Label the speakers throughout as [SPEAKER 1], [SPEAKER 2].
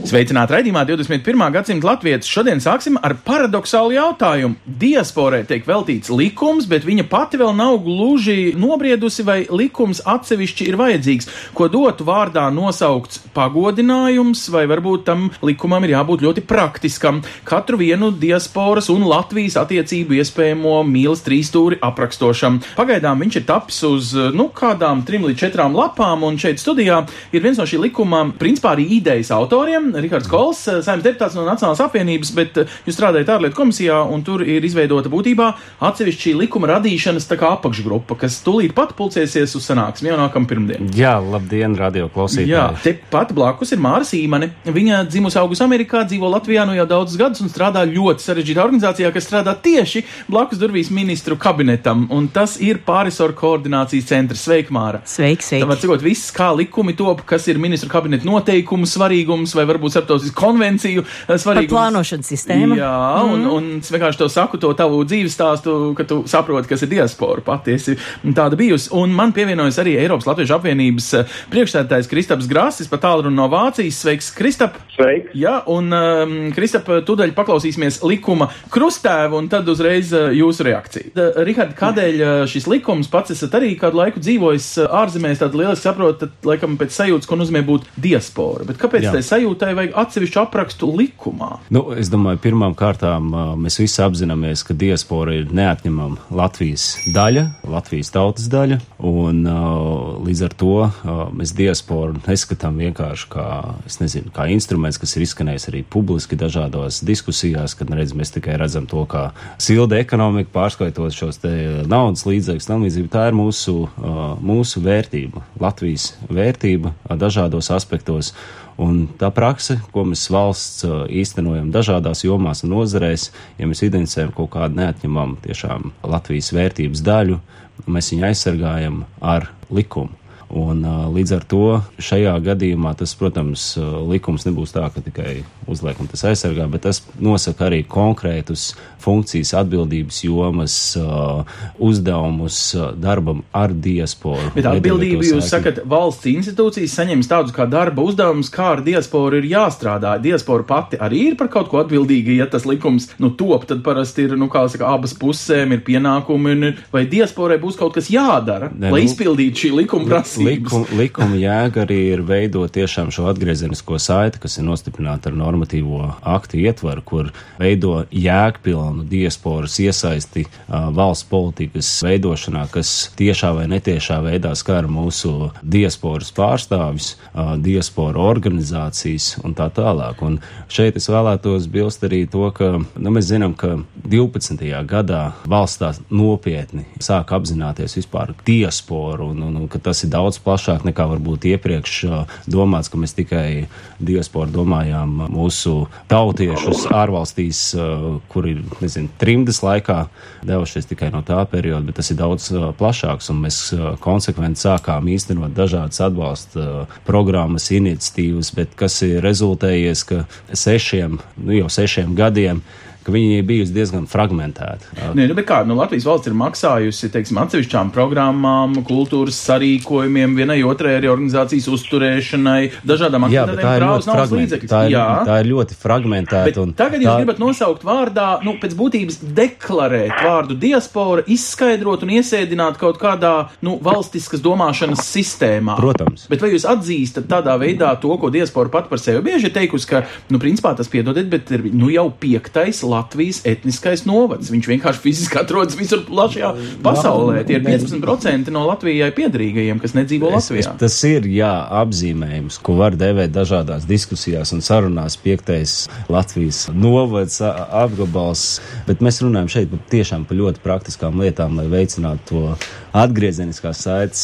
[SPEAKER 1] Sveicināti raidījumā 21. gadsimta latvijas. Šodien sāksim ar paradoxālu jautājumu. Diasporai tiek veltīts likums, bet viņa pati vēl nav gluži nobriedusi, vai likums atsevišķi ir vajadzīgs. Ko dotu vārdā nosaukts pagodinājums, vai varbūt tam likumam ir jābūt ļoti praktiskam. Katru vienu diasporas un Latvijas attiecību iespējamo mīlas trīsstūri aprakstošam. Pagaidām viņš ir tapis uz nu, kādām trim līdz četrām lapām, un šeit studijā ir viens no šī likuma, principā arī idejas autoriem. Rihards Kols, saimnes deputāts no Nacionālās apvienības, bet eh, jūs strādājat ārlietu komisijā, un tur ir izveidota būtībā atsevišķi šī likuma radīšanas tā apakšgrupa, kas tūlīt pat pulcēsies uz sanāksmi jau nākamā pirmdiena.
[SPEAKER 2] Jā, labdien, radio klausītāji.
[SPEAKER 1] Jā, tepat blakus ir Māra Sīmane. Viņa dzimusi augusi Amerikā, dzīvo Latvijā nu jau daudzus gadus un strādā ļoti sarežģītā organizācijā, kas strādā tieši blakus durvīs ministru kabinetam, un tas ir pārisoru koordinācijas centrs. Sveika, Māra!
[SPEAKER 3] Sveiki, sveiki.
[SPEAKER 1] Tāpēc, cikot, viss, kā likumi top, kas ir ministru kabineta noteikumu svarīgums vai varbūt starptautisku konvenciju eh,
[SPEAKER 3] Par
[SPEAKER 1] svarīgums.
[SPEAKER 3] plānošanas sistēmu.
[SPEAKER 1] Jā, un, un es vienkārši to saku, to tavu dzīves stāstu, ka tu saproti, kas ir diaspora patiesi tāda bijusi. Un man pievienojas arī Eiropas Latviešu apvienības eh, priekšsēdētājs Kristaps Grāsis, pat tālruni no Vācijas. Sveiks, Kristap!
[SPEAKER 4] Sveiki!
[SPEAKER 1] Jā, un um, Kristap, tūdaļ paklausīsimies likuma krustēvu un tad uzreiz uh, jūsu reakciju. Da, Rihard, kādēļ uh, šis likums pats esat arī kādu laiku dzīvojis uh, ārzemēs, tad lieliski saprotat, laikam pēc sajūtas, ko nozīmē būt diaspora. Bet kāpēc
[SPEAKER 2] Jā.
[SPEAKER 1] tai sajūtai vajag atsevišķu aprakstu likumā?
[SPEAKER 2] Nu, es domāju, pirmām kārtām mēs visi apzināmies, ka diaspora ir neatņemama Latvijas daļa, Latvijas tautas daļa, un līdz ar to mēs diasporu neskatām vienkārši kā, nezinu, kā instruments, kas ir izskanējis arī publiski dažādās diskusijās, kad redz, mēs tikai redzam to, kā silda ekonomika pārskaitot šos te naudas līdzekļus, tam līdzīgi tā ir mūsu, mūsu vērtība, Latvijas vērtība dažādos aspektos. Un tā prakse, ko mēs valsts uh, īstenojam dažādās jomās un nozarēs, ja mēs identificējam kaut kādu neatņemamu tiešām Latvijas vērtības daļu, mēs viņu aizsargājam ar likumu. Un, līdz ar to šajā gadījumā tas, protams, likums nebūs tā, ka tikai uzliekam tas aizsargā, bet tas nosaka arī konkrētus funkcijas, atbildības jomas, uzdevumus darbam ar diasporu.
[SPEAKER 1] Bet atbildību jūs
[SPEAKER 2] saikni.
[SPEAKER 1] sakat, valsts institūcijas saņems tādus kā darba uzdevumus, kā ar diasporu ir jāstrādā. Diaspora pati arī ir par kaut ko atbildīga, ja tas likums nu, top, tad parasti ir, nu, kā saka, abas pusēm ir pienākumi, un, vai diasporai būs kaut kas jādara,
[SPEAKER 2] Ne,
[SPEAKER 1] lai
[SPEAKER 2] nu,
[SPEAKER 1] izpildītu šī likuma prasības.
[SPEAKER 2] Likum, likuma jēga arī ir veidot tiešām šo atgriezenisko saiti, kas ir nostiprināta ar normatīvo aktu ietvaru, kur veido jēgpilnu diasporas iesaisti uh, valsts politikas veidošanā, kas tiešā vai netiešā veidā skar mūsu diasporas pārstāvis, uh, diaspora organizācijas un tā tālāk. Un šeit es vēlētos bilst arī to, ka nu, mēs zinām, ka 12. gadā valsts tā nopietni sāk apzināties vispār diasporu un, un, un ka tas ir daudz plašāk nekā varbūt iepriekš uh, domāts, ka mēs tikai diasporu domājām mūsu tautiešus ārvalstīs, uh, kur ir, nezinu, trimdas laikā devušies tikai no tā perioda, bet tas ir daudz uh, plašāks un mēs uh, konsekventi sākām īstenot dažādas atbalsta uh, programmas, iniciatīvas, bet kas ir rezultējies, ka sešiem, nu jau sešiem gadiem, ka viņi bijusi diezgan fragmentēti.
[SPEAKER 1] Nē, nu, kā, nu, Latvijas valsts ir maksājusi, teiksim, atsevišķām programmām, kultūras sarīkojumiem, vienai otrai arī organizācijas uzturēšanai, dažādām
[SPEAKER 2] ir
[SPEAKER 1] krāvas naudas līdzekļus.
[SPEAKER 2] Tā, ir- tā ir ļoti fragmentēta.
[SPEAKER 1] Tagad jūs
[SPEAKER 2] tā-
[SPEAKER 1] gribat nosaukt vārdā, nu, pēc būtības deklarēt vārdu diaspora, izskaidrot un iesēdināt kaut kādā, nu, valstiskas domāšanas sistēmā.
[SPEAKER 2] Protams.
[SPEAKER 1] Bet vai jūs atzīstat tādā veidā to, ko diaspora pat par sevi bieži ir teikusi, ka, nu, principā tas piedodiet, bet ir, nu, jau piektais Latvijas etniskais novads. Viņš vienkārši fiziski atrodas visur plašajā pasaulē. Tie ir 15% no Latvijai piedarīgajiem, kas nedzīvo Latvijā.
[SPEAKER 2] Es, tas ir jā, apzīmējums, ko var devēt dažādās diskusijās un sarunās. Piektais Latvijas novads, apgabals, bet mēs runājam šeit tiešām par ļoti praktiskām lietām, lai veicinātu to atgriezeniskās saites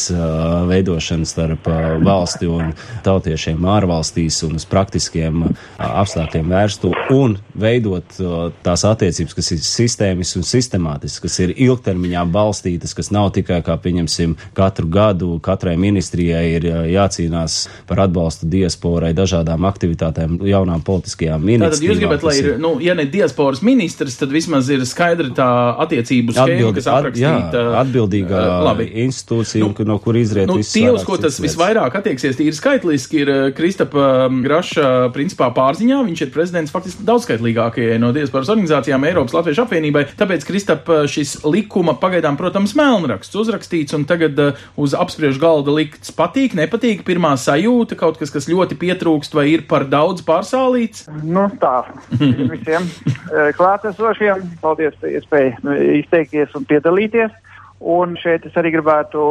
[SPEAKER 2] veidošanu starp valsti un tautiešiem ārvalstīs un uz praktiskiem apstākļiem vērstu un veidot tās attiecības, kas ir sistēmiskas un sistemātiskas, kas ir ilgtermiņā balstītas, kas nav tikai, kā pieņemsim, katru gadu katrai ministrijai ir uh, jācīnās par atbalstu diasporai, dažādām aktivitātēm, jaunām politiskajām iniciatīvām.
[SPEAKER 1] Tātad jūs gribat, lai ir, nu, ja ne diasporas ministrs, tad vismaz ir skaidra tā attiecību schēma, kas aprakstīta.
[SPEAKER 2] At, jā, atbildīgā labi. institūcija, nu, no kur izriet
[SPEAKER 1] nu, tie, uz ko tas visvairāk attieksies, tīri skaitliski, ir Kristapa Graša principā pārziņā. Viņš ir prezidents faktiski daudzskaitlīgākajai no diasporas organizācijām Eiropas Latviešu apvienībai. Tāpēc Kristapa šis likuma pagaidām, protams, melnraksts uzrakstīts un tagad uz apspriežu galda likts patīk, nepatīk, pirmā sajūta, kaut kas, kas ļoti pietrūkst vai ir par daudz pārsālīts?
[SPEAKER 4] Nu tā, visiem klātesošiem, paldies par iespēju izteikties un piedalīties. Un šeit es arī gribētu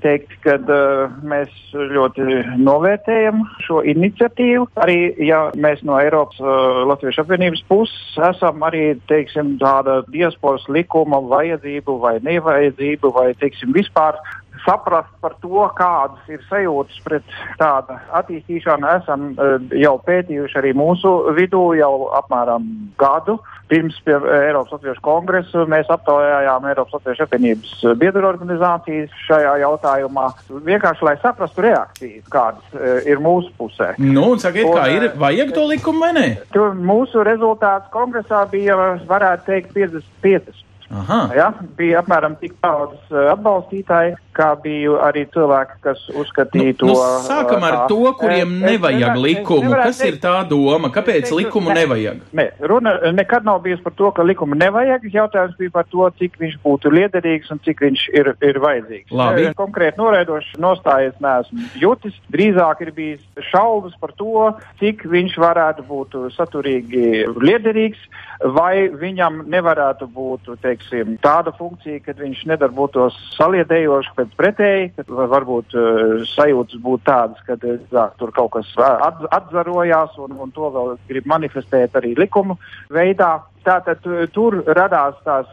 [SPEAKER 4] teikt, ka uh, mēs ļoti novērtējam šo iniciatīvu. Arī, ja mēs no Eiropas uh, Latviešu apvienības puses esam arī, teiksim, tāda diasporas likuma vajadzību vai nevajadzību vai, teiksim, vispār saprast par to, kādas ir sajūtas pret tādu attīstīšanu, esam uh, jau pētījuši arī mūsu vidū jau apmēram gadu. Pirms pie Eiropas Latviešu kongresa mēs aptaujājām Eiropas Latviešu apvienības biedru organizācijas šajā jautājumā. Vienkārši, lai saprastu reakcijas, kādas uh, ir mūsu pusē.
[SPEAKER 1] Nu, un sakiet, un, kā ir, vajag to likumu vai nē?
[SPEAKER 4] Mūsu rezultāts kongresā bija, varētu teikt, 55.
[SPEAKER 1] Aha.
[SPEAKER 4] Ja, bija apmēram tik daudz atbalstītāji, kā bija arī cilvēki, kas uzskatīja to.
[SPEAKER 1] Nu, sākam ar tā, to, kuriem es, nevajag es, likumu. Es Kas ir tā doma? Kāpēc teiktu, likumu ne, nevajag?
[SPEAKER 4] Ne, runa nekad nav bijusi par to, ka likumu nevajag. Jautājums bija par to, cik viņš būtu liederīgs un cik viņš ir, ir vajadzīgs.
[SPEAKER 1] Labi.
[SPEAKER 4] Konkrēti noraidoši nostājies neesmu jutis. Drīzāk ir bijis šaubas par to, cik viņš varētu būt saturīgi liederīgs, vai viņam nevarētu būt, teiksim, tāda funkcija, kad viņš nedarbotos saliedējoši bet pretēji, ka varbūt uh, sajūtas būtu tādas, ka uh, tur kaut kas at, atzarojās un, un to vēl grib manifestēt arī likumu veidā. Tātad tur radās tās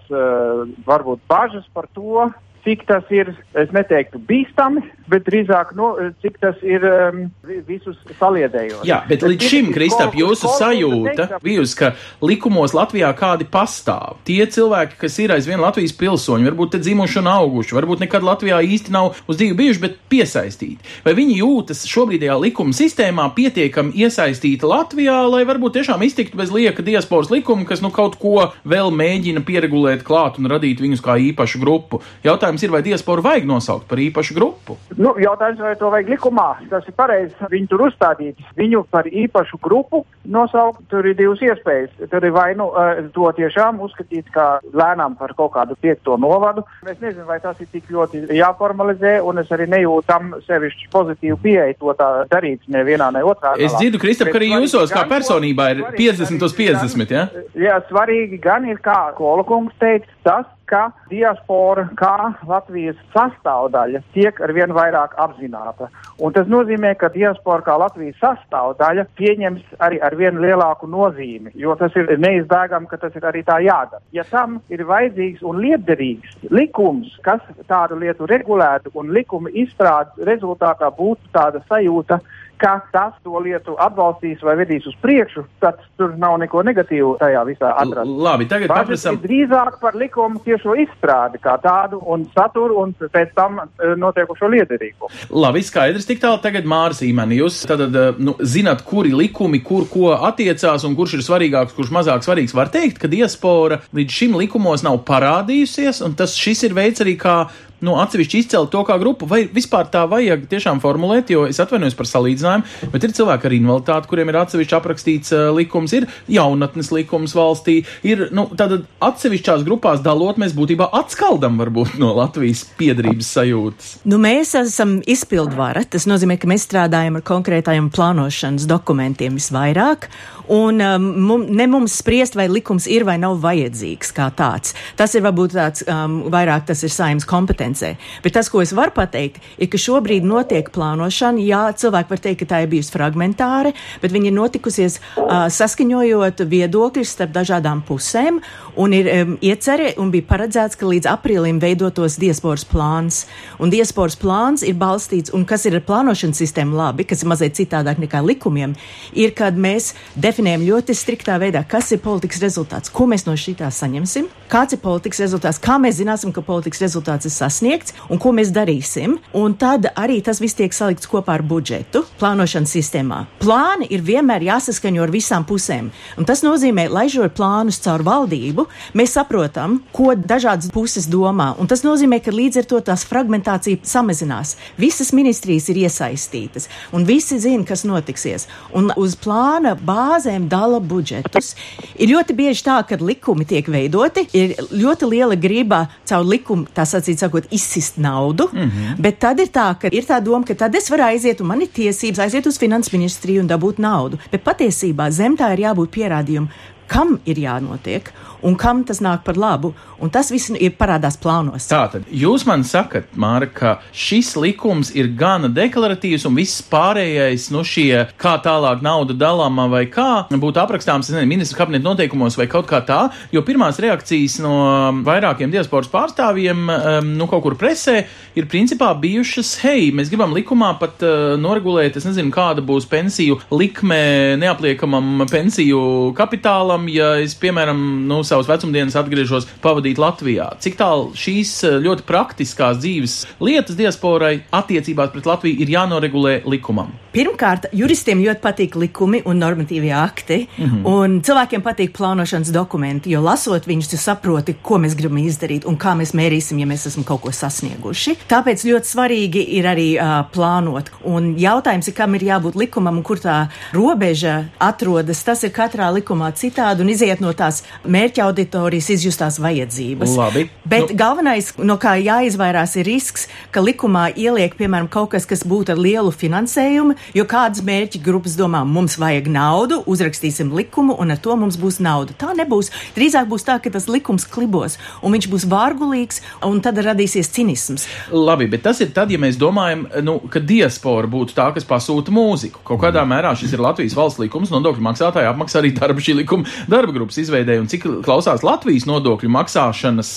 [SPEAKER 4] varbūt bažas par to, cik tas ir, es neteiktu bīstami, bet drīzāk, nu, cik tas ir um, visus saliedējot.
[SPEAKER 1] Jā, bet, līdz šim, Kristap, jūsu sajūta bijusi, ka likumos Latvijā kādi pastāv. Tie cilvēki, kas ir aizvien Latvijas pilsoņi, varbūt te dzimuši un auguši, varbūt nekad Latvijā īsti nav uz dzīvi bijuši, bet piesaistīti. Vai viņi jūtas šobrīdējā likuma sistēmā pietiekami iesaistīti Latvijā, lai varbūt tiešām iztiktu bez lieka diasporas likuma, kas nu kaut ko vēl mēģina pieregulēt klāt un radīt viņus kā īpašu grupu? Jautājums jautājums ir, vai diasporu vajag nosaukt par īpašu grupu?
[SPEAKER 4] Nu, jautājums, vai to vajag likumā. Tas ir pareizi. Viņi tur uzstādīt. Viņu par īpašu grupu nosaukt, tur ir divas iespējas. Tur ir vai nu eh, to tiešām uzskatīt kā lēnām par kaut kādu piekto novadu. Es nezinu, vai tas ir tik ļoti jāformalizē, un es arī nejūtu tam sevišķi pozitīvu pieeju to tā darīt nevienā, ne otrā.
[SPEAKER 1] Es dzirdu, Kristap, ka arī jūsos kā personībā ir 50 uz 50,
[SPEAKER 4] ja? Jā, svarīgi gan ir, kā Kola kungs teica, tas, ka diaspora kā Latvijas sastāvdaļa tiek arvien vairāk apzināta. Un tas nozīmē, ka diaspora kā Latvijas sastāvdaļa pieņems arī arvien lielāku nozīmi, jo tas ir neizbēgami, ka tas ir arī tā jādara. Ja tam ir vajadzīgs un liederīgs likums, kas tādu lietu regulētu un likuma izstrādes rezultātā būtu tāda sajūta, ka tas to lietu atbalstīs vai vedīs uz priekšu, tad tur nav neko negatīvu tajā visā atrast.
[SPEAKER 1] Labi, tagad paprasam.
[SPEAKER 4] Drīzāk par likumu tiešo izstrādi kā tādu un saturu un pēc tam uh, notiekušo liederību.
[SPEAKER 1] Labi, skaidrs tik tālu tagad Mārs Īmeni. Jūs tad, nu, zināt, kuri likumi, kur ko attiecās un kurš ir svarīgāks, kurš mazāk svarīgs. Var teikt, ka diaspora līdz šim likumos nav parādījusies, un tas šis ir veids arī kā nu, atsevišķi izcelt to kā grupu, vai vispār tā vajag tiešām formulēt, jo es atvainojos par salīdzinājumu, bet ir cilvēki ar invaliditāti, kuriem ir atsevišķi aprakstīts uh, likums, ir jaunatnes likums valstī, ir, nu, tātad atsevišķās grupās dalot, mēs būtībā atskaldam varbūt no Latvijas piedrības sajūtas.
[SPEAKER 3] Nu, mēs esam izpildvara. Tas nozīmē, ka mēs strādājam ar konkrētajiem plānošanas dokumentiem visvairāk. Un um, ne mums spriest, vai likums ir vai nav vajadzīgs kā tāds. Tas ir varbūt tāds um, vairāk tas ir saimnes kompetencē. Bet tas, ko es varu pateikt, ir, ka šobrīd notiek plānošana. Jā, cilvēki var teikt, ka tā ir bijusi fragmentāra, bet viņa ir notikusies uh, saskaņojot viedokļus starp dažādām pusēm. Un ir um, iecerē un bija paredzēts, ka līdz aprīlim veidotos diasporas plāns. Un diasporas plāns ir balstīts, un kas ir ar plānošanas sistēmu labi, kas ir mazliet citādāk nekā likumiem, ir, kad mēs definējam ļoti striktā veidā, kas ir politikas rezultāts, ko mēs no šī tā saņemsim, kāds ir politikas rezultāts, kā mēs zināsim, ka politikas rezultāts ir sasniegts un ko mēs darīsim. Un tad arī tas viss tiek salikts kopā ar budžetu plānošanas sistēmā. Plāni ir vienmēr jāsaskaņo ar visām pusēm. Un tas nozīmē, laižot plānus caur valdību, mēs saprotam, ko dažādas puses domā. Un tas nozīmē, ka līdz ar to tās fragmentācija samazinās. Visas ministrijas ir iesaistītas un visi zina, kas notiksies. Un uz plāna bāzē iestādēm dala budžetus. Ir ļoti bieži tā, ka likumi tiek veidoti, ir ļoti liela grība caur likumu, tā sacīt, sakot, izsist naudu, mm -hmm. bet tad ir tā, ka ir tā doma, ka tad es varu aiziet un man ir tiesības aiziet uz finanses ministriju un dabūt naudu. Bet patiesībā zem tā ir jābūt pierādījumam, kam ir jānotiek un kam tas nāk par labu. Un tas viss ir parādās plānos.
[SPEAKER 1] Tātad jūs man sakat, Māra, ka šis likums ir gana deklaratīvs un viss pārējais, nu šie kā tālāk nauda dalāmā vai kā būtu aprakstāms, nezinu, ministra kabineta noteikumos vai kaut kā tā, jo pirmās reakcijas no vairākiem diasporas pārstāvjiem, um, nu kaut kur presē, ir principā bijušas, hei, mēs gribam likumā pat uh, noregulēt, es nezinu, kāda būs pensiju likme neapliekamam pensiju kapitālam, ja es, piemēram, nu, savas vecumdienas atgriežos pavadīt Latvijā. Cik tālu šīs eh, ļoti praktiskās dzīves lietas diasporai attiecībās pret Latviju ir jānoregulē likumam?
[SPEAKER 3] Pirmkārt, juristiem ļoti patīk likumi un normatīvie akti, mm -hmm. un cilvēkiem patīk plānošanas dokumenti, jo lasot viņus, tu saproti, ko mēs gribam izdarīt un kā mēs mērīsim, ja mēs esam kaut ko sasnieguši. Tāpēc ļoti svarīgi ir arī uh, plānot. Un jautājums ir, kam ir jābūt likumam un kur tā robeža atrodas. Tas ir katrā likumā citādi un iziet no tās mērķa auditorijas izjustās vajadzības.
[SPEAKER 1] Labi.
[SPEAKER 3] Bet nu. galvenais, no kā jāizvairās, ir risks, ka likumā ieliek, piemēram, kaut kas, kas būtu ar lielu finansējumu jo kādas mērķi grupas domā, mums vajag naudu, uzrakstīsim likumu un ar to mums būs nauda. Tā nebūs. Drīzāk būs tā, ka tas likums klibos un viņš būs vārgulīgs un tad radīsies cinisms.
[SPEAKER 1] Labi, bet tas ir tad, ja mēs domājam, nu, ka diaspora būtu tā, kas pasūta mūziku. Kaut kādā mērā šis ir Latvijas valsts likums, nodokļu maksātāji apmaksā arī darba šī likuma darba grupas izveidēju un cik klausās Latvijas nodokļu maksāšanas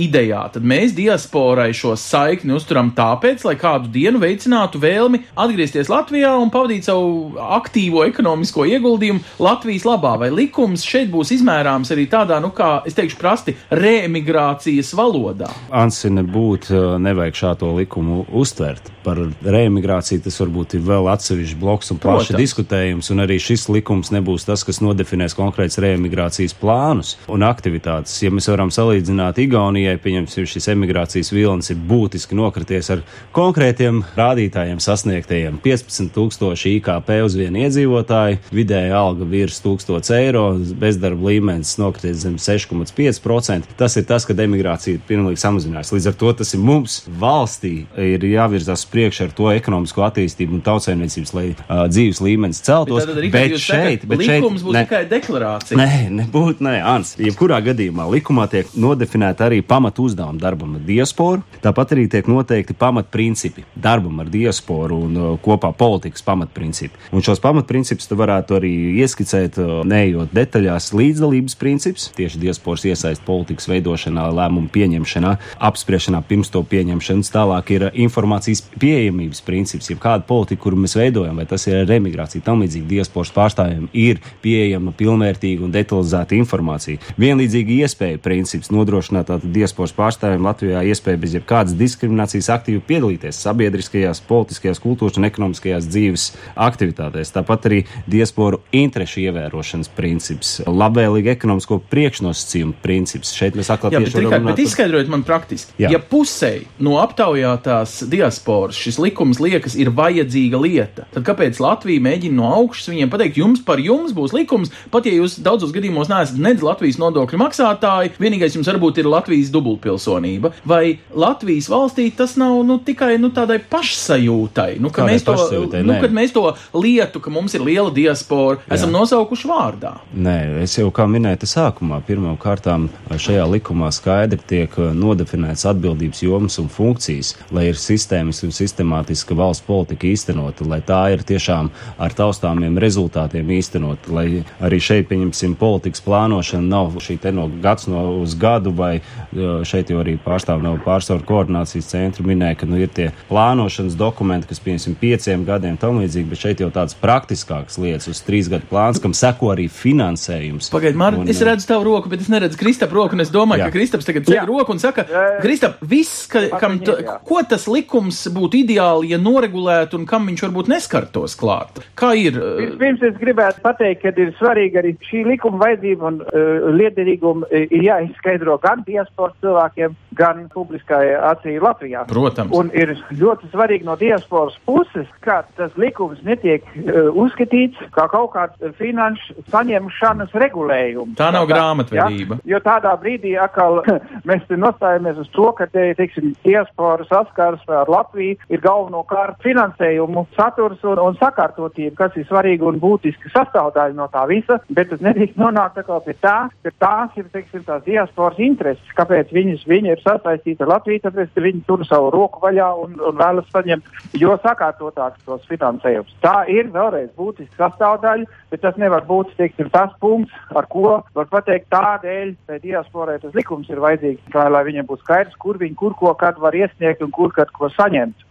[SPEAKER 1] idejā, tad mēs diasporai šo saikni uzturam tāpēc, lai kādu dienu veicinātu vēlmi atgriezties Latvijā un pavadīt savu aktīvo ekonomisko ieguldījumu Latvijas labā. Vai likums šeit būs izmērāms arī tādā, nu, kā es teikšu, prasti reemigrācijas valodā?
[SPEAKER 2] Ansi nebūtu, uh, nevajag šādo likumu uztvert. Par reemigrāciju tas varbūt ir vēl atsevišķs bloks un plaši diskutējums, un arī šis likums nebūs tas, kas nodefinēs konkrēts reemigrācijas plānus un aktivitātes. Ja mēs varam salīdzināt Igaunijai, pieņemsim, šis emigrācijas vilnis ir būtiski nokrities ar konkrētiem rādītājiem sasniegtajiem 15 tūkstoši IKP uz vienu iedzīvotāju, vidēja alga virs 1000 eiro, bezdarba līmenis nokrities zem 6,5%. Tas ir tas, ka emigrācija ir pilnīgi samazinājusies. Līdz ar to tas ir mums valstī ir jāvirzās priekš ar to ekonomisko attīstību un tautsēmniecības, lai uh, dzīves līmenis celtos.
[SPEAKER 1] Bet, tad, bet šeit, bet šeit būs ne, tikai deklarācija.
[SPEAKER 2] Nē, nebūtu, nē, Ans. Jebkurā gadījumā likumā tiek nodefinēta arī pamatu uzdevuma darbam ar diasporu, tāpat arī tiek noteikti pamatprincipi darbam ar diasporu un uh, kopā politikas pamatprincipi. Un šos pamatprincipus tu varētu arī ieskicēt, neejot detaļās, līdzdalības princips, tieši diasporas iesaist politikas veidošanā, lēmumu pieņemšanā, apspriešanā pirms to pieņemšanas. Tālāk ir informācijas pieejamības princips, jeb kāda politika, kuru mēs veidojam, vai tas ir remigrācija, tam līdzīgi diasporas pārstāvjiem ir pieejama pilnvērtīga un detalizēta informācija. Vienlīdzīga iespēja princips nodrošināt tātad diasporas pārstāvjiem Latvijā iespēju bez jebkādas diskriminācijas aktīvi piedalīties sabiedriskajās, politiskajās, kultūras un ekonomiskajās dzīves aktivitātēs. Tāpat arī diasporu interešu ievērošanas princips, labvēlīga ekonomisko priekšnosacījumu princips. Šeit mēs atkal tieši
[SPEAKER 1] Rihard,
[SPEAKER 2] runāt
[SPEAKER 1] bet izskaidrojiet man praktiski.
[SPEAKER 2] Jā.
[SPEAKER 1] Ja pusē no aptaujātās diasporas šis likums liekas ir vajadzīga lieta, tad kāpēc Latvija mēģina no augšas viņiem pateikt, jums par jums būs likums, pat ja jūs daudzos gadījumos neesat nedz Latvijas nodokļu maksātāji, vienīgais jums varbūt ir Latvijas dubultpilsonība, vai Latvijas valstī tas nav nu, tikai nu, tādai pašsajūtai, nu, ka
[SPEAKER 2] Kādai
[SPEAKER 1] mēs to, nu, kad mēs to lietu, ka mums ir liela diaspora, esam nosaukuši vārdā.
[SPEAKER 2] Nē, es jau kā minēju, sākumā pirmām kārtām šajā likumā skaidri tiek uh, nodefinēts atbildības jomas un funkcijas, lai ir sistēmiski un sistemātiska valsts politika īstenota, lai tā ir tiešām ar taustāmiem rezultātiem īstenota, lai arī šeit, pieņemsim, politikas plānošana nav šī te no gads no uz gadu, vai uh, šeit jau arī pārstāv no pārsvaru koordinācijas centra minēja, ka nu, ir tie plānošanas dokumenti, kas, pieņemsim, pieciem gadiem tam līdzīgi, bet šeit jau tāds praktiskāks lietas uz trīs gadu plāns, kam seko arī finansējums.
[SPEAKER 1] Pagaidiet, Mārtiņ,
[SPEAKER 2] Un,
[SPEAKER 1] es redzu tavu roku, bet es neredzu Kristapa roku, un es domāju,
[SPEAKER 2] Jā.
[SPEAKER 1] ka Kristaps tagad ceļ roku un saka. Kristap, viss, ka, kam, t, ko tas likums būtu ideāli, ja noregulētu, un kam viņš varbūt neskartos klāt? Kā ir? uh,
[SPEAKER 4] Pirms es gribētu pateikt, ka ir svarīgi arī šī likuma vajadzība un uh, liederīguma uh, ir jāizskaidro gan diasporas cilvēkiem, gan publiskai acī Latvijā.
[SPEAKER 1] Protams.
[SPEAKER 4] Un ir ļoti svarīgi no diasporas puses, ka tas likums netiek uh, uzskatīts kā kaut kāds finanšu saņemšanas regulējums.
[SPEAKER 1] Tā nav grāmatvedība.
[SPEAKER 4] Ja? Jo tādā brīdī atkal mēs te nostājamies uz to, ka te, teiksim, diaspora saskars ar Latviju ir galvenokārt finansējumu saturs un, un sakārtotība, kas ir svarīga un būtiska sastāvdaļa no tā visa, bet tas nedrīkst nonākt atkal pie tā, ka tās ir, teiksim, tās diasporas intereses, kāpēc viņas, viņi ir sasaistīti ar Latviju, tāpēc ka viņi tur savu roku vaļā un, un vēlas saņemt, jo sakārtotāks tos finansējums. Tā ir vēlreiz būtiska sastāvdaļa, bet tas nevar būt, teiksim, tas punkts, ar ko var pateikt tādēļ, tai diasporai tas likums ir vajadzīgs, kā, lai viņiem būtu skaidrs, kur viņi, kur ko, kad var iesniegt un kur, kad ko saņemt?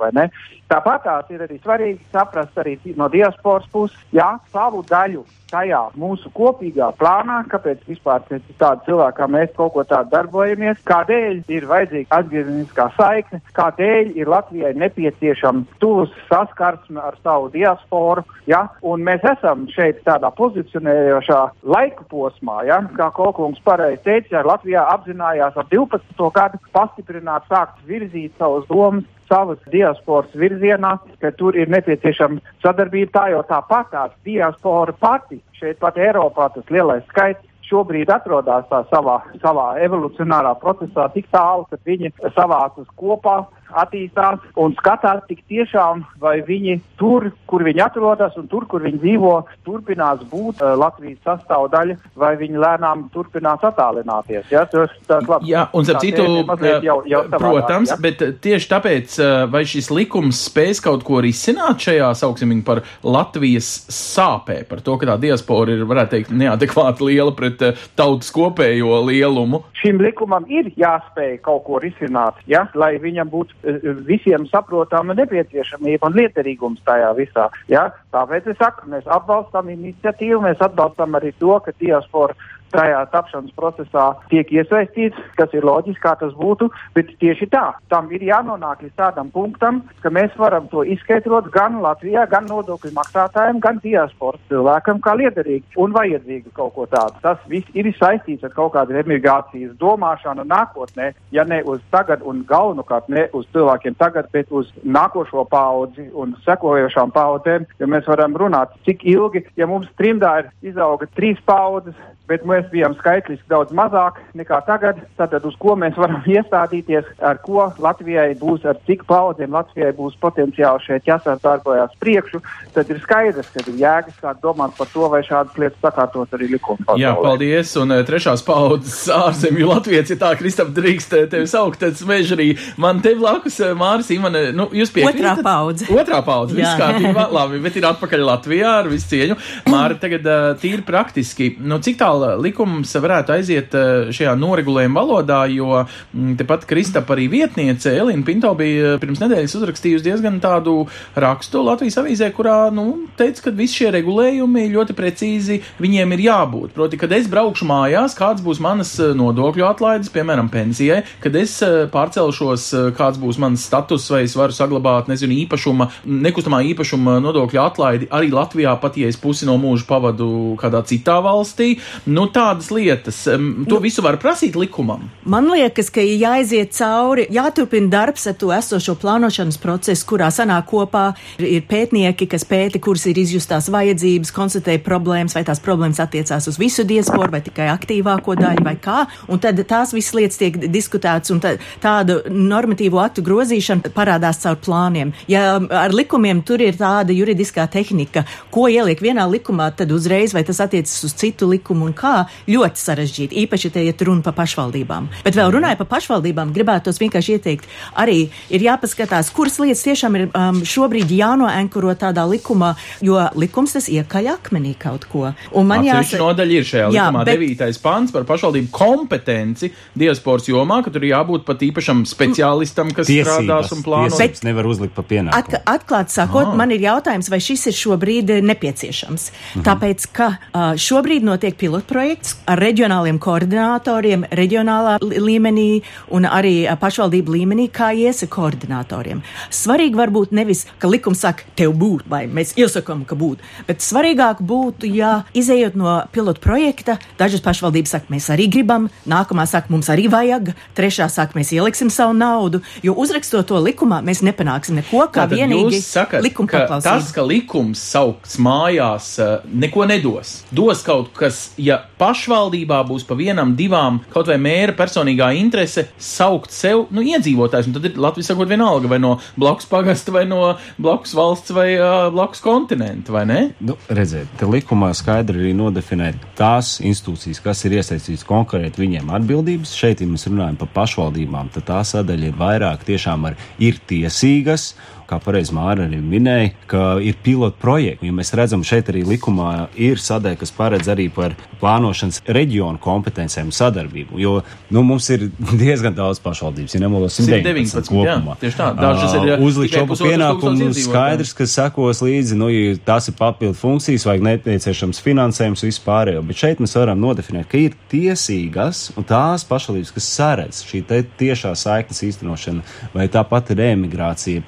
[SPEAKER 4] Tāpat tās ir arī svarīgi saprast arī no diasporas puses, jā, savu daļu tajā mūsu kopīgā plānā, kāpēc vispār tāda cilvēka mēs kaut ko tādu darbojamies, kādēļ ir vajadzīga atgriezeniskā saikne, kādēļ ir Latvijai nepieciešama tūs saskarsme ar savu diasporu, ja, un mēs esam šeit tādā pozicionējošā laika posmā, ja, kā Kolkungs pareizi teica, ja Latvijā apzinājās ap 12. gadu pastiprināt, sākt virzīt savus domas savas diasporas virzienā, ka tur ir nepieciešama sadarbība. Tā jau tāpat tās diaspora pati šeit pat Eiropā tas lielais skaits. Šobrīd atrodas savā, savā evolucionārā procesā tik tālu, ka viņi savācas kopā, attīstās un skatās tik tiešām, vai viņi tur, kur viņi atrodas un tur, kur viņi dzīvo, turpinās būt uh, Latvijas sastāvdaļa, vai viņi lēnām turpinās attālināties. Ja? Tas, tas, labi.
[SPEAKER 1] Jā, un starp citu,
[SPEAKER 4] mazliet jau, jau
[SPEAKER 1] protams,
[SPEAKER 4] ja?
[SPEAKER 1] bet tieši tāpēc, vai šis likums spēs kaut ko risināt šajā, sauksim viņu par Latvijas sāpē, par to, ka tā diaspora ir, varētu teikt, neadekvāti liela pret tautas kopējo lielumu.
[SPEAKER 4] šim likumam ir jāspēj kaut ko risināt, ja? lai viņam būtu eh, visiem saprotama nepieciešamība un liederīgums tajā visā. Ja? Tāpēc es saku, mēs atbalstam iniciatīvu, mēs atbalstam arī to, ka diaspora tajā tapšanas procesā tiek iesaistīts, kas ir loģiski, kā tas būtu, bet tieši tā, tam ir jānonāk līdz tādam punktam, ka mēs varam to izskaidrot gan Latvijā, gan nodokļu maksātājiem, gan diasporas cilvēkam kā liederīgi un vajadzīgi kaut ko tādu. Tas viss ir saistīts ar kaut kādu emigrācijas domāšanu nākotnē, ja ne uz tagad un galvenokārt ne uz cilvēkiem tagad, bet uz nākošo paudzi un sekojošām paudzēm, jo mēs varam runāt, cik ilgi, ja mums trimdā ir izauga trīs paudzes, bet mēs bijām skaitliski daudz mazāk nekā tagad. Tātad uz ko mēs varam iestādīties, ar ko Latvijai būs, ar cik paudzēm Latvijai būs potenciāli šeit jāsādarbojās priekšu, tad ir skaidrs, ka ir jēgas sākt domāt par to, vai šādas lietas sakārtot arī likuma.
[SPEAKER 1] Jā, paldies. Un eh, trešās paudzes ārzemju Latvijas, ja tā Kristap drīkst eh, tevi saukt, tad smežarī. Man te blakus eh, Māris Imane, nu, jūs piekrītat?
[SPEAKER 3] Otrā paudze.
[SPEAKER 1] Otrā paudze, viss kārtībā, labi, bet ir atpakaļ Latvijā ar visu cieņu. Māri, tagad tīri praktiski, nu, cik tālu likums varētu aiziet eh, šajā noregulējuma valodā, jo mm, tepat Kristapa arī vietniece Elina Pinto bija pirms nedēļas uzrakstījusi diezgan tādu rakstu Latvijas avīzē, kurā, nu, teica, ka visi šie regulējumi ļoti precīzi viņiem ir jābūt. Proti, kad es braukšu mājās, kāds būs manas eh, nodokļu atlaides, piemēram, pensijai, kad es eh, pārcelšos, eh, kāds būs mans status, vai es varu saglabāt, nezinu, īpašuma, nekustamā īpašuma nodokļu atlaidi arī Latvijā, pat ja es pusi no mūža pavadu kādā citā valstī. Nu, tādas lietas, to visu var prasīt likumam.
[SPEAKER 3] Man liekas, ka ir jāiziet cauri, jāturpina darbs ar to esošo plānošanas procesu, kurā sanāk kopā ir, pētnieki, kas pēta, kuras ir izjustās vajadzības, konstatē problēmas, vai tās problēmas attiecās uz visu diasporu, vai tikai aktīvāko daļu, vai kā. Un tad tās visas lietas tiek diskutētas, un tā, tādu normatīvo aktu grozīšana parādās caur plāniem. Ja ar likumiem tur ir tāda juridiskā tehnika, ko ieliek vienā likumā, tad uzreiz vai tas attiecas uz citu likumu un kā, ļoti sarežģīti. Īpaši, ja te iet runa par pašvaldībām. Bet vēl runāju par pašvaldībām, gribētu tos vienkārši ieteikt. Arī ir jāpaskatās, kuras lietas tiešām ir um, šobrīd jānoenkuro tādā likumā, jo likums tas iekaļ akmenī kaut ko. Un man jāsaka,
[SPEAKER 1] nodaļa ir šajā
[SPEAKER 3] Jā,
[SPEAKER 1] likumā,
[SPEAKER 3] bet-
[SPEAKER 1] devītais pants par pašvaldību kompetenci diasporas jomā, ka tur jābūt pat īpašam speciālistam, kas strādās un plāno.
[SPEAKER 2] tiesības nevar uzlikt pa pienākumu.
[SPEAKER 3] Atka, atklāti sakot,
[SPEAKER 1] Ah.
[SPEAKER 3] man ir jautājums, vai šis ir šobrīd nepieciešams.
[SPEAKER 2] Mhm.
[SPEAKER 3] Tāpēc, ka uh, šobrīd notiek pilotprojekts ar reģionāliem koordinatoriem, reģionālā līmenī un arī pašvaldību līmenī, kā iesa koordinatoriem. Svarīgi varbūt nevis, ka likums saka, tev būt, vai mēs iesakām, ka būt, bet svarīgāk būtu, ja izējot no pilotprojekta, dažas pašvaldības saka, mēs arī gribam, nākamā saka, mums arī vajag, trešā saka, mēs ieliksim savu naudu, jo uzrakstot to likumā, mēs nepanāksim neko, kā
[SPEAKER 1] Tātad
[SPEAKER 3] vienīgi
[SPEAKER 1] sakat,
[SPEAKER 3] likuma paklausība.
[SPEAKER 1] tas, ka likums saukts mājās, neko nedos. Dos kaut kas, ja pašvaldībā būs pa vienam, divām, kaut vai mēra personīgā interese saukt sev, nu, iedzīvotājs, un tad ir Latvijas sakot vienalga, vai no blakus pagasta, vai no blakus valsts, vai uh, blakus kontinenta, vai ne?
[SPEAKER 2] Nu, redziet, te likumā skaidri arī nodefinēt tās institūcijas, kas ir iesaistītas konkrēti viņiem atbildības. Šeit, ja mēs runājam par pašvaldībām, tad tā sadaļa ir vairāk tiešām ar ir tiesīgas. Kā pareizi Māra arī minēja, ka ir pilotu projekti. Ja mēs redzam, šeit arī likumā ir sadaļa, kas paredz arī par plānošanas reģionu kompetencēm sadarbību. Jo nu, mums ir diezgan daudz pašvaldības, ja nemaldos, 119
[SPEAKER 1] 119, jā,
[SPEAKER 2] kopumā.
[SPEAKER 1] tieši tā. Dažas ir, jā,
[SPEAKER 2] uzlikt šo pienākumu skaidrs, kas sekos līdzi, nu, ja tās ir papildu funkcijas, vajag nepieciešams finansējums vispārējo. Bet šeit mēs varam nodefinēt, ka ir tiesīgas un tās pašvaldības, kas saredz šī tiešā saiknes īstenošana, vai tā pati reemigrācija,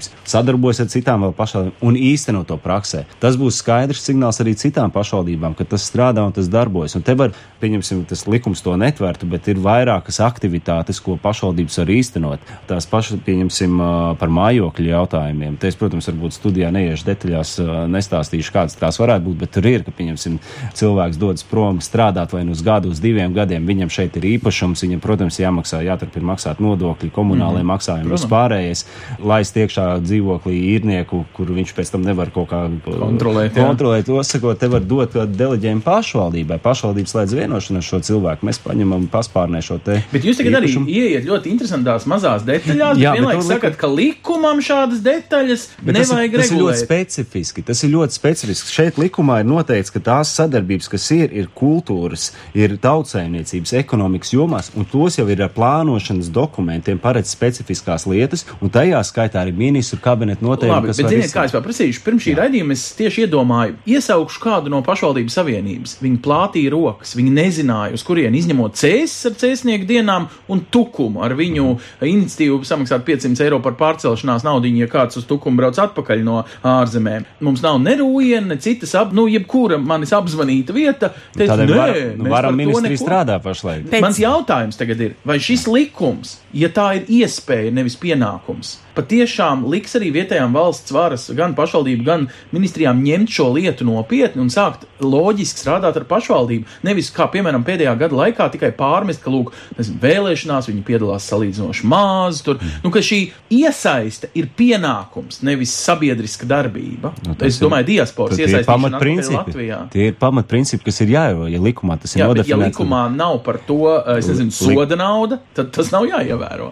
[SPEAKER 2] pašvaldības sadarbojas ar citām pašvaldībām un īsteno to praksē. Tas būs skaidrs signāls arī citām pašvaldībām, ka tas strādā un tas darbojas. Un te var, pieņemsim, tas likums to netvertu, bet ir vairākas aktivitātes, ko pašvaldības var īstenot. Tās pašas, pieņemsim, par mājokļu jautājumiem. Te es, protams, varbūt studijā neiešu detaļās, nestāstīšu, kādas tās varētu būt, bet tur ir, ka, pieņemsim, cilvēks dodas prom strādāt vai nu uz gadu, uz diviem gadiem. Viņam šeit ir īpašums, viņam, protams, jāmaksā, jāturpina maksāt nodokļi, komunālajie mm -hmm. maksājumi, vispārējais, lai iekšā dzīvoklī īrnieku, kur viņš pēc tam nevar kaut kā
[SPEAKER 1] Kontrolēt, jā.
[SPEAKER 2] kontrolēt. To sakot, te var dot kādu deleģējumu pašvaldībai. Pašvaldības slēdz vienošanos šo cilvēku. Mēs paņemam paspārnē šo te.
[SPEAKER 1] Bet jūs tagad arī
[SPEAKER 2] īpašumu.
[SPEAKER 1] ieiet ļoti interesantās mazās detaļās,
[SPEAKER 2] Jā,
[SPEAKER 1] vienlaikus
[SPEAKER 2] to
[SPEAKER 1] sakat, ka likumam šādas detaļas
[SPEAKER 2] Bet tas, ir,
[SPEAKER 1] nevajag
[SPEAKER 2] tas ir ļoti
[SPEAKER 1] regulēt.
[SPEAKER 2] specifiski. Tas ir ļoti specifiski. Šeit likumā ir noteikts, ka tās sadarbības, kas ir, ir kultūras, ir tautsēmniecības, ekonomikas jomās, un tos jau ir ar plānošanas dokumentiem paredz specifiskās lietas, un tajā skaitā arī ministru kabineta noteikumi,
[SPEAKER 1] Labi, bet ziniet, kā es paprasīšu, pirms šī raidījuma es tieši iedomāju, iesaukšu kādu no pašvaldības savienības. Viņi plātīja rokas, viņi nezināja, uz kurien izņemot cēsis ar cēsnieku dienām un tukumu ar viņu iniciatīvu samaksāt 500 eiro par pārcelšanās naudu, ja kāds uz tukumu brauc atpakaļ no ārzemēm. Mums nav ne rūjiena, ne citas, ap, nu, jebkura manis apzvanīta vieta. Teicu,
[SPEAKER 2] Tādēļ
[SPEAKER 1] nē,
[SPEAKER 2] var,
[SPEAKER 1] mēs
[SPEAKER 2] nu, varam
[SPEAKER 1] neko."
[SPEAKER 2] strādā pašlaik.
[SPEAKER 3] Pēc-
[SPEAKER 1] Mans jautājums tagad ir, vai šis likums, ja tā ir iespēja, nevis pienākums, patiešām liks arī vietējām valsts varas, gan pašvaldību, gan ministrijām ņemt šo lietu nopietni un sākt loģiski strādāt ar pašvaldību. Nevis kā, piemēram, pēdējā gada laikā tikai pārmest, ka, lūk, nezinu, vēlēšanās viņi piedalās salīdzinoši maz, tur, nu, ka šī iesaiste ir pienākums, nevis sabiedriska darbība.
[SPEAKER 2] Nu,
[SPEAKER 1] es domāju, diasporas
[SPEAKER 2] ir
[SPEAKER 1] iesaistīšana atpakaļ
[SPEAKER 2] pamatprincipi.
[SPEAKER 1] Latvijā.
[SPEAKER 2] Tie ir pamatprincipi, kas ir jāievēro. Ja likumā tas ir
[SPEAKER 1] ja
[SPEAKER 2] nodefinēts, tad-
[SPEAKER 1] likumā nav par to, es nezinu, soda nauda, tad tas nav jāievēro.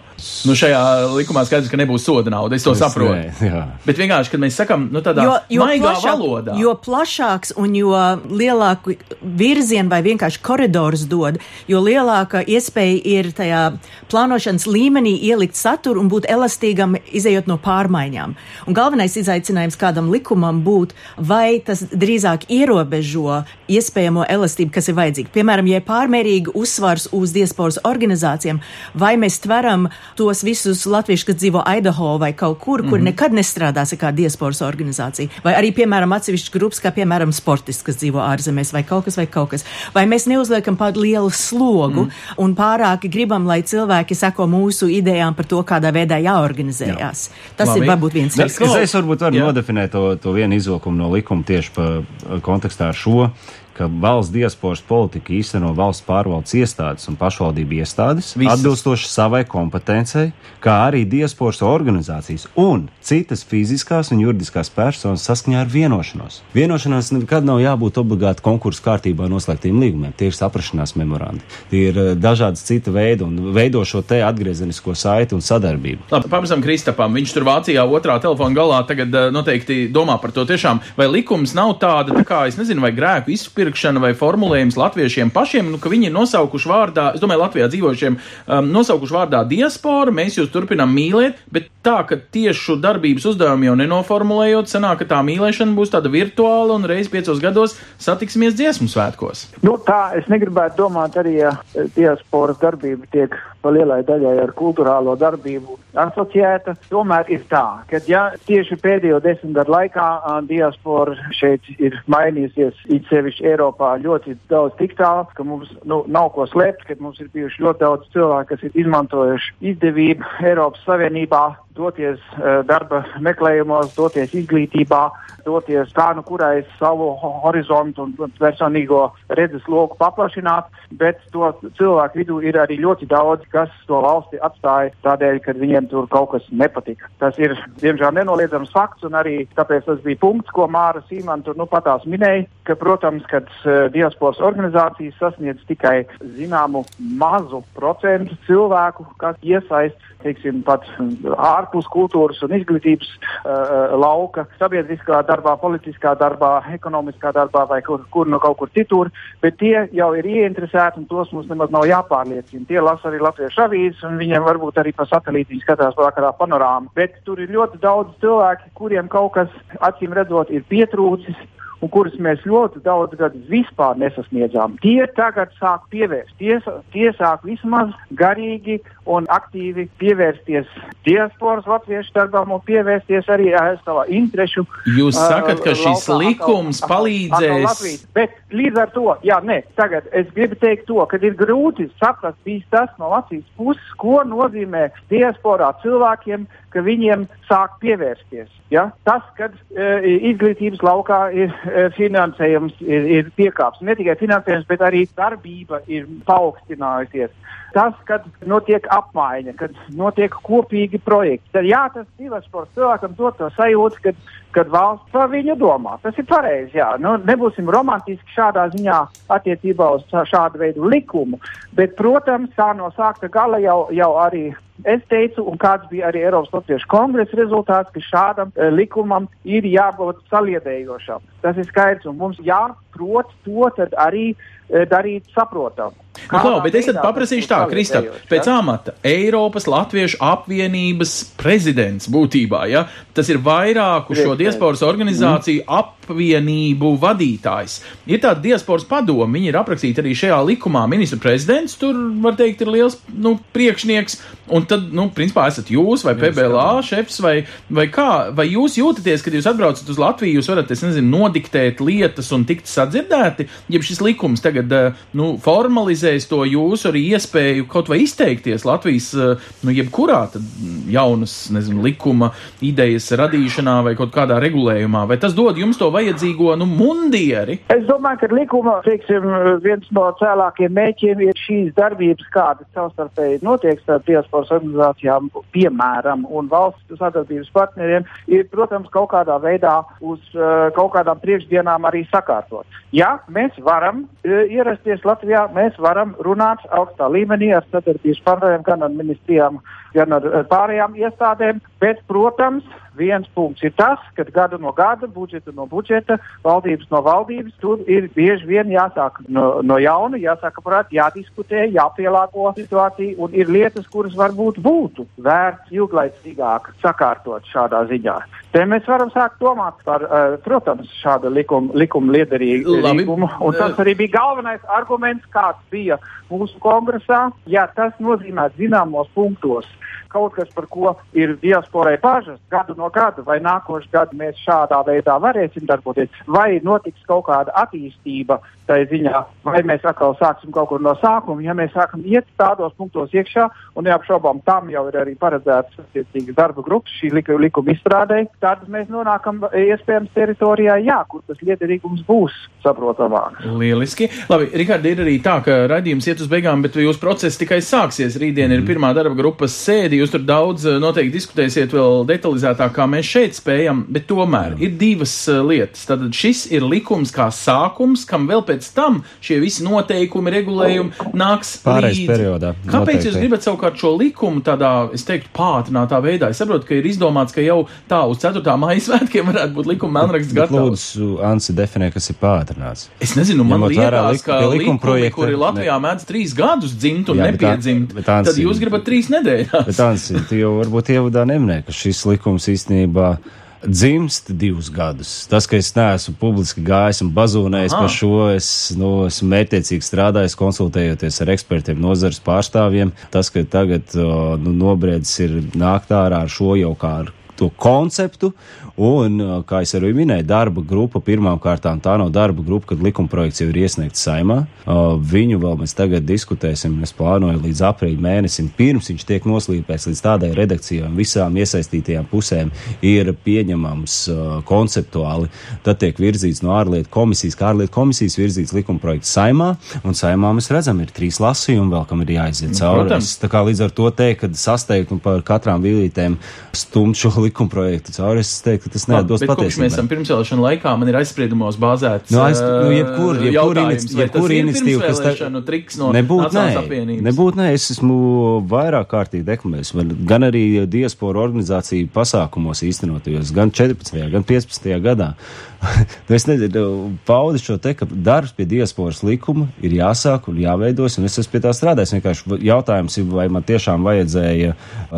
[SPEAKER 1] Nu, šajā likumā skaidrs, ka nebūs soda soda nauda, es to
[SPEAKER 2] Es
[SPEAKER 1] saprotu.
[SPEAKER 2] nē, jā.
[SPEAKER 1] Bet vienkārši, kad mēs sakām, nu, tādā maigā valodā.
[SPEAKER 3] jo plašāks un jo lielāku virzienu vai vienkārši koridorus dod, jo lielāka iespēja ir tajā plānošanas līmenī ielikt saturu un būt elastīgam, izējot no pārmaiņām. Un galvenais izaicinājums kādam likumam būt, vai tas drīzāk ierobežo iespējamo elastību, kas ir vajadzīga. Piemēram, ja ir pārmērīgi uzsvars uz diasporas organizācijām, vai mēs tveram tos visus latviešus, kas dzīvo Idaho vai kaut kur, kur
[SPEAKER 1] Mhm.
[SPEAKER 3] nekad nestrādās ar kādu diasporas organizāciju, vai arī, piemēram, atsevišķas grupas, kā piemēram sportisti, kas dzīvo ārzemēs, vai kaut kas, vai kaut kas. Vai mēs neuzliekam pārāk lielu slogu
[SPEAKER 1] Mhm.
[SPEAKER 3] un pārāk gribam, lai cilvēki seko mūsu idejām par to, kādā veidā jāorganizējās. Tas
[SPEAKER 1] Labi.
[SPEAKER 3] ir varbūt viens risinājums.
[SPEAKER 2] Es, es varbūt varu
[SPEAKER 1] Jā.
[SPEAKER 2] nodefinēt to, to vienu izvilkumu no likuma tieši pa, kontekstā ar šo, ka valsts diasporas politika īsteno valsts pārvaldes iestādes un pašvaldību iestādes
[SPEAKER 1] Visas.
[SPEAKER 2] atbilstoši savai kompetencei, kā arī diasporas organizācijas un citas fiziskās un juridiskās personas saskaņā ar vienošanos. Vienošanās nekad nav jābūt obligāti konkursu kārtībā noslēgtiem līgumiem. Tie ir saprašanās memorandi. Tie ir eh, dažādas cita veidi un veido šo te atgriezenisko saiti un sadarbību.
[SPEAKER 1] Labi, pamazām Kristapam. Viņš tur Vācijā otrā telefona galā tagad eh, noteikti domā par to tiešām. Vai likums nav tāda, tā kā, es nezinu, vai grēku izpirkšana vai formulējums latviešiem pašiem, nu, ka viņi ir nosaukuši vārdā, es domāju, Latvijā dzīvojušiem, um, nosaukuši vārdā diaspora, mēs jūs turpinām mīlēt, bet tā, ka tiešu darbības uzdevumu jau nenoformulējot, sanāk, ka tā mīlēšana būs tāda virtuāla un reiz piecos gados satiksimies dziesmu svētkos.
[SPEAKER 4] Nu, tā es negribētu domāt arī, ja diasporas darbība tiek pa lielai daļai ar kultūrālo darbību asociēta. Tomēr ir tā, ka ja tieši pēdējo desmit gadu laikā diaspora šeit ir mainījusies, it sevišķi Eiropā, ļoti daudz tik tālu, ka mums nu, nav ko slēpt, ka mums ir bijuši ļoti daudz cilvēku, kas ir izmantojuši izdevību Eiropas Savienībā doties uh, darba meklējumos, doties izglītībā, doties kā nu kurai savu ho- horizontu un personīgo redzes loku paplašināt, bet to cilvēku vidū ir arī ļoti daudz, kas to valsti atstāja tādēļ, ka viņiem tur kaut kas nepatika. Tas ir, diemžēl, nenoliedzams fakts, un arī tāpēc tas bija punkts, ko Māra Sīman tur nu patās minēja, ka, protams, kad uh, diasporas organizācijas sasniedz tikai zināmu mazu procentu cilvēku, kas iesaist, teiksim, pat ārpus kultūras un izglītības uh, lauka, sabiedriskā darbā, politiskā darbā, ekonomiskā darbā vai kur, kur no kaut kur citur, bet tie jau ir ieinteresēti un tos mums nemaz nav jāpārliecina. Tie lasa arī latviešu avīzes un viņiem varbūt arī pa satelīti viņi skatās vakarā panorāmu. Bet tur ir ļoti daudz cilvēki, kuriem kaut kas acīm redzot ir pietrūcis un kurus mēs ļoti daudz gadus vispār nesasniedzām. Tie tagad sāk pievērst, tie, tie sāk vismaz garīgi un aktīvi pievērsties diasporas latviešu darbām un pievērsties arī uh, savā interešu.
[SPEAKER 1] Jūs
[SPEAKER 4] ā,
[SPEAKER 1] sakat, ka šis
[SPEAKER 4] laukā
[SPEAKER 1] likums
[SPEAKER 4] atkal- atkal
[SPEAKER 1] palīdzēs.
[SPEAKER 4] Latvijas. Bet līdz ar to, jā, nē, tagad es gribu teikt to, ka ir grūti saprast bijis tas no Latvijas puses, ko nozīmē diasporā cilvēkiem, ka viņiem sāk pievērsties. Ja? Tas, kad uh, izglītības laukā ir uh, finansējums, ir, ir piekāps. Ne tikai finansējums, bet arī darbība ir paaugstinājusies. Tas, kad notiek apmaiņa, kad notiek kopīgi projekti, tad jā, tas divas par cilvēkam dod to sajūtu, kad, kad valsts par viņu domā. Tas ir pareizi, jā. Nu, nebūsim romantiski šādā ziņā attiecībā uz šā- šādu veidu likumu, bet, protams, tā no sākta gala jau, jau arī Es teicu, un kāds bija arī Eiropas Latviešu kongresa rezultāts, ka šādam e, likumam ir jābūt saliedējošam. Tas ir skaidrs, un mums jāprot to tad arī e, darīt saprotam.
[SPEAKER 1] Nu, klau, bet es tad paprasīšu tā, Kristap, pēc amata Eiropas Latviešu apvienības prezidents būtībā, ja? Tas ir vairāku šo diasporas organizāciju apvienību vadītājs. Ir tāda diasporas padoma, viņi ir aprakstīti arī šajā likumā. Ministra prezidents tur, var teikt, ir liels, nu, priekšnieks, un tad, nu, principā esat jūs vai PBLA šefs vai, vai kā, vai jūs jūtaties, kad jūs atbraucat uz Latviju, jūs varat, es nezinu, nodiktēt lietas un tikt sadzirdēti, ja šis likums tagad, eh, nu, formalizēs to jūsu arī iespēju kaut vai izteikties Latvijas, eh, nu, jebkurā mm, jaunas, nezinu, likuma idejas radīšanā vai kaut kādā regulējumā, vai tas dod jums to vajadzīgo, nu, mundieri?
[SPEAKER 4] Es domāju, ka likuma teiksim, viens no cēlākiem mēķiem ir šīs darbības, kādas savstarpēji notiek starp diasporas organizācijām, piemēram, un valsts sadarbības partneriem, ir, protams, kaut kādā veidā uz uh, kaut kādām priekšdienām arī sakārtot. Jā, mēs varam e, ierasties Latvijā, mēs varam runāt augstā līmenī ar sadarbības partneriem, gan ar ministrijām, gan ar e, pārējām iestādēm, bet, protams, viens punkts ir tas, ka gada no gada, budžeta no budžeta, valdības no valdības, tur ir bieži vien jāsāk no, no jauna, jāsāk prāt, jādiskutē, jāpielāgo situācija, un ir lietas, kuras varbūt būtu vērts ilglaicīgāk sakārtot šādā ziņā. Te mēs varam sākt domāt par, uh, protams, šādu likumu, likumu liederīgu likumu, un tas arī bija galvenais arguments, kāds bija mūsu kongresā. Ja tas nozīmē zināmos punktos kaut kas, par ko ir diasporai bažas gadu no gada, vai nākošais gadu mēs šādā veidā varēsim darboties, vai notiks kaut kāda attīstība tai ziņā, vai mēs atkal sāksim kaut kur no sākuma. Ja mēs sākam iet tādos punktos iekšā, un neapšaubām tam jau ir arī paredzēts attiecīgas darba grupas šī likuma izstrādē, tad mēs nonākam iespējams teritorijā, jā, kur tas liederīgums būs saprotamāks.
[SPEAKER 1] Lieliski. Labi, Rikārdi, ir arī tā, ka raidījums iet uz beigām, bet jūsu process tikai sāksies. Rītdien ir pirmā darba grupas sēde. Jūs tur daudz eh, noteikti diskutēsiet vēl detalizētāk, kā mēs šeit spējam, bet tomēr ir divas eh, lietas. Tad šis ir likums kā sākums, kam vēl pēc tam šie visi noteikumi, regulējumi nāks
[SPEAKER 2] Pārejas
[SPEAKER 1] līdzi.
[SPEAKER 2] periodā,
[SPEAKER 1] Kāpēc
[SPEAKER 2] noteikti.
[SPEAKER 1] jūs gribat savukārt šo likumu tādā, es teiktu, pātrinātā veidā? Es saprotu, ka ir izdomāts, ka jau tā uz 4. maija svētkiem varētu būt likuma melnraksts
[SPEAKER 2] Bet
[SPEAKER 1] gatavs.
[SPEAKER 2] Lūdzu, Ansi definē, kas ir pātrināts.
[SPEAKER 1] Es nezinu, man
[SPEAKER 2] Ņemot
[SPEAKER 1] liekas, ka
[SPEAKER 2] likuma
[SPEAKER 1] likumi,
[SPEAKER 2] projekta
[SPEAKER 1] kuri
[SPEAKER 2] ne-
[SPEAKER 1] Latvijā mēdz trīs gadus dzimt un
[SPEAKER 2] Jā, bet
[SPEAKER 1] nepiedzimt,
[SPEAKER 2] bet tā-
[SPEAKER 1] tad jūs gribat trīs nedēļas.
[SPEAKER 2] Bet Ansi, tu jau varbūt ievadā neminēji, ka šis likums īstenībā dzimst divus gadus. Tas, ka es neesmu publiski gājis un bazūnējis
[SPEAKER 1] Aha.
[SPEAKER 2] par šo, es nu, esmu mērķiecīgi strādājis, konsultējoties ar ekspertiem, nozares pārstāvjiem. Tas, ka tagad nu, nobriedis ir nākt ārā ar šo jau kā ar to konceptu. Un, uh, kā es arī minēju, darba grupa pirmām kārtām tā nav darba grupa, kad likuma projekts jau ir iesniegts saimā. Uh, Viņu vēl mēs tagad diskutēsim. Es plānoju līdz aprīļa mēnesim, pirms viņš tiek noslīpēts līdz tādai redakcijai visām iesaistītajām pusēm ir pieņemams uh, konceptuāli. Tad tiek virzīts no ārlietu komisijas, kā ārlietu komisijas virzīts likuma projekts saimā. Un saimā mēs redzam, ir trīs lasījumi vēl, kam ir jāiziet cauri. Tā kā līdz ar to teikt, ka sasteigt un par katrām vīlītēm stumt šo likuma projektu cauri, es teiktu, ka tas neatbilst
[SPEAKER 1] kopš mēs esam
[SPEAKER 2] patiesībai.
[SPEAKER 1] pirmsvēlēšana laikā, man ir aizspriedumos bāzēts.
[SPEAKER 2] Nu, aiz, nu, jebkur, jebkur,
[SPEAKER 1] vai
[SPEAKER 2] jebkur
[SPEAKER 1] ir
[SPEAKER 2] iniciatīva, kas
[SPEAKER 1] pirmsvēlēšanu triks no
[SPEAKER 2] Nebūt,
[SPEAKER 1] Nacionālās
[SPEAKER 2] nē,
[SPEAKER 1] apvienības.
[SPEAKER 2] nebūt, nē, es esmu vairāk kārtīgi deklamējis, gan arī diasporu organizāciju pasākumos īstenotajos, gan 14. gan 15. gadā. Nu, es nezinu, paudi šo te, ka darbs pie diasporas likuma ir jāsāk un jāveidos, un es esmu pie tā strādājis. Vienkārši jautājums ir, vai man tiešām vajadzēja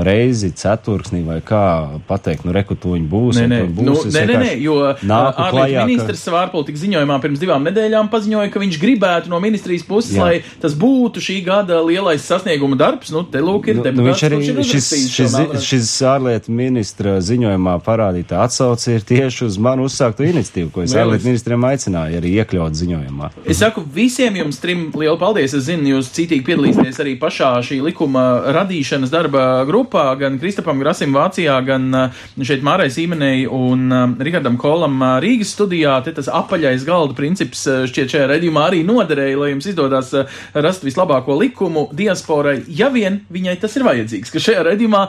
[SPEAKER 2] reizi ceturksnī vai kā pateikt, nu, rekutoņi būs.
[SPEAKER 1] Nē,
[SPEAKER 2] un
[SPEAKER 1] nē,
[SPEAKER 2] tur būs.
[SPEAKER 1] nu, nē, nē, nē, jo ārlietu
[SPEAKER 2] ka-
[SPEAKER 1] ministrs savā ārpolitikas ziņojumā pirms divām nedēļām paziņoja, ka viņš gribētu no ministrijas puses,
[SPEAKER 2] Jā.
[SPEAKER 1] lai tas būtu šī gada lielais sasnieguma darbs. Nu, te lūk, ir
[SPEAKER 2] Nu, nu,
[SPEAKER 1] deputāts,
[SPEAKER 2] viņš arī šis, šis,
[SPEAKER 1] melnrakstu.
[SPEAKER 2] šis ārlietu ministra ziņojumā parādīta atsauce ir tieši uz manu uzsāktu iniciatīvu, ko es ārlietu ministriem aicināju arī iekļaut ziņojumā.
[SPEAKER 1] Es saku visiem jums trim lielu paldies. Es zinu, jūs citīgi piedalīsieties arī pašā šī likuma radīšanas darba grupā, gan Kristapam Grasim Vācijā, gan uh, šeit Mārai Sīmenei un uh, Rihardam Kolam uh, Rīgas studijā. Te tas apaļais galda princips šķiet šajā redzījumā arī noderēja, lai jums izdodas rast vislabāko likumu diasporai, ja vien viņai tas ir vajadzīgs. Ka šajā redzījumā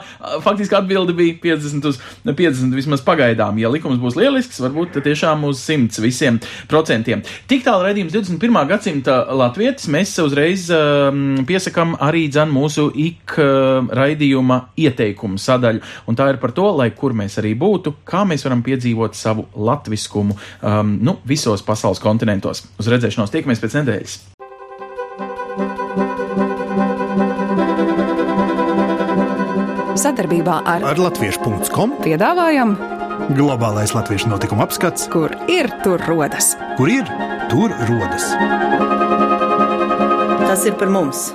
[SPEAKER 1] faktiski atbildi bija 50 uz 50 vismaz pagaidām. Ja likums būs lielisks, varbūt tad tiešām uz 100 visiem procentiem. Tik tālu redzījums 21. gadsimta latvietis. Mēs uzreiz um, piesakam arī dzen mūsu ik uh, raidījuma ieteikumu sadaļu. Un tā ir par to, lai kur mēs arī būtu, kā mēs varam piedzīvot savu latviskumu um, nu, visos pasaules kontinentos. Uz redzēšanos tiekamies pēc nedēļas.
[SPEAKER 5] Sadarbībā ar
[SPEAKER 6] Ar latviešu.com
[SPEAKER 5] piedāvājam,
[SPEAKER 6] globālais latviešu notikuma apskats,
[SPEAKER 5] kur ir tur rodas.
[SPEAKER 6] kur ir tur rodas.
[SPEAKER 7] Tas ir par mums.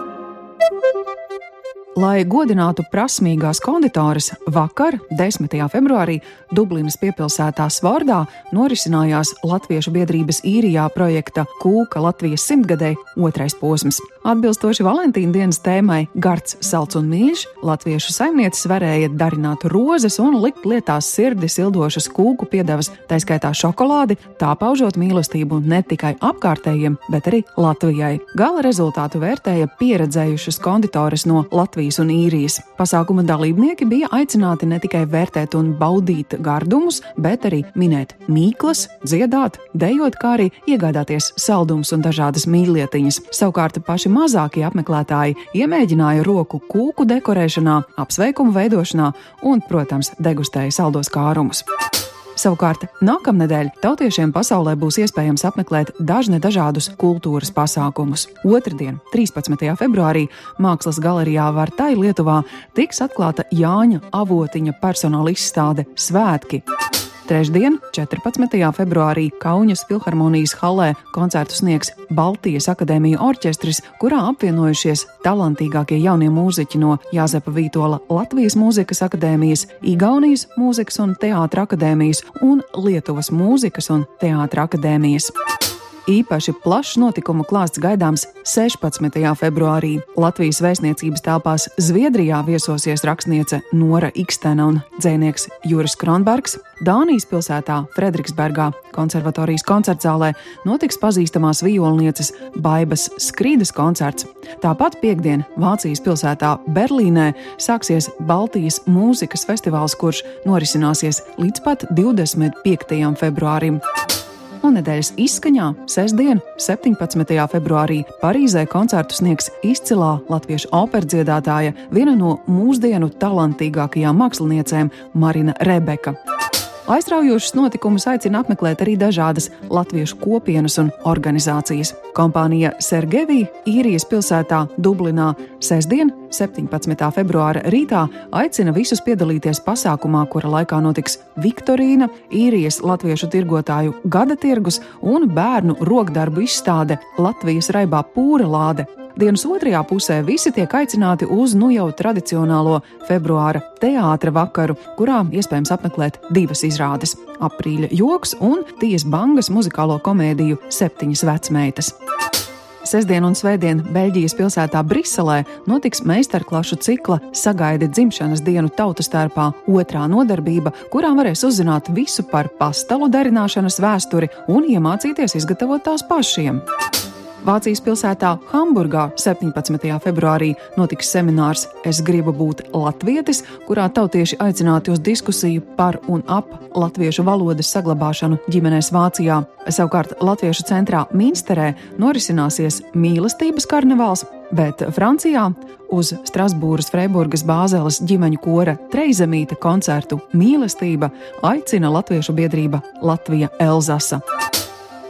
[SPEAKER 8] Lai godinātu prasmīgās konditoras, vakar, 10. februārī, Dublinas piepilsētā Svārdā norisinājās Latviešu biedrības īrijā projekta Kūka Latvijas simtgadē otrais posms. Atbilstoši Valentīna dienas tēmai Gards, salds un mīļš, latviešu saimnieces varēja darināt rozes un likt lietās sirdi sildošas kūku piedevas, tā skaitā šokolādi, tā paužot mīlestību ne tikai apkārtējiem, bet arī Latvijai. Gala rezultātu vērtēja pieredzējušas konditores no Latvijas un Īrijas. Pasākuma dalībnieki bija aicināti ne tikai vērtēt un baudīt gardumus, bet arī minēt mīklas, dziedāt, dejot, kā arī iegādāties saldums un dažādas mīļlietiņas. Savukārt paši mazākie apmeklētāji iemēģināja roku kūku dekorēšanā, apsveikumu veidošanā un, protams, degustēja saldos kārumus. Savukārt, nākamnedēļ tautiešiem pasaulē būs iespējams apmeklēt dažne dažādus kultūras pasākumus. Otradien, 13. februārī, Mākslas galerijā Vartai Lietuvā tiks atklāta Jāņa Avotiņa personāla izstāde Svētki. Trešdien, 14. februārī, Kaunas filharmonijas hallē koncertu sniegs Baltijas akadēmija orķestris, kurā apvienojušies talantīgākie jaunie mūziķi no Jāzepa Vītola Latvijas mūzikas akadēmijas, Igaunijas mūzikas un teātra akadēmijas un Lietuvas mūzikas un teātra akadēmijas. Īpaši plašs notikumu klāsts gaidāms 16. februārī. Latvijas vēstniecības telpās Zviedrijā viesosies rakstniece Nora Ikstena un dzēnieks Juris Kronbergs. Dānijas pilsētā Frederiksbergā konservatorijas koncertzālē notiks pazīstamās violnieces Baibas Skrīdas koncerts. Tāpat piekdien Vācijas pilsētā Berlīnē sāksies Baltijas mūzikas festivāls, kurš norisināsies līdz pat 25. februārim un nedēļas izskaņā sestdien, 17. februārī Parīzē koncertu sniegs izcilā latviešu operdziedātāja, viena no mūsdienu talantīgākajām māksliniecēm Marina Rebeka. Aizraujošus notikumus aicina apmeklēt arī dažādas latviešu kopienas un organizācijas. Kompānija Sergevī īrijas pilsētā Dublinā sestdien, 17. februāra rītā aicina visus piedalīties pasākumā, kura laikā notiks Viktorīna, īrijas latviešu tirgotāju gada tirgus un bērnu rokdarbu izstāde Latvijas raibā pūra lāde Dienas otrajā pusē visi tiek aicināti uz nu jau tradicionālo februāra teātra vakaru, kurā iespējams apmeklēt divas izrādes - aprīļa joks un Tijas Bangas muzikālo komēdiju Septiņas vecmeitas. Sestdien un Svētdien Beļģijas pilsētā Briselē notiks meistarklašu cikla Sagaidi dzimšanas dienu tautas tērpā otrā nodarbība, kurā varēs uzzināt visu par pastalu darināšanas vēsturi un iemācīties izgatavot tās pašiem. Vācijas pilsētā Hamburgā 17. februārī notiks seminārs Es gribu būt latvietis, kurā tautieši aicināti uz diskusiju par un ap latviešu valodas saglabāšanu ģimenēs Vācijā. Savukārt Latviešu centrā Minsterē norisināsies mīlestības karnevāls, bet Francijā uz Strasbūras Freiburgas bāzeles ģimeņu kora Treizemīta koncertu Mīlestība aicina Latviešu biedrība Latvija Elzasa.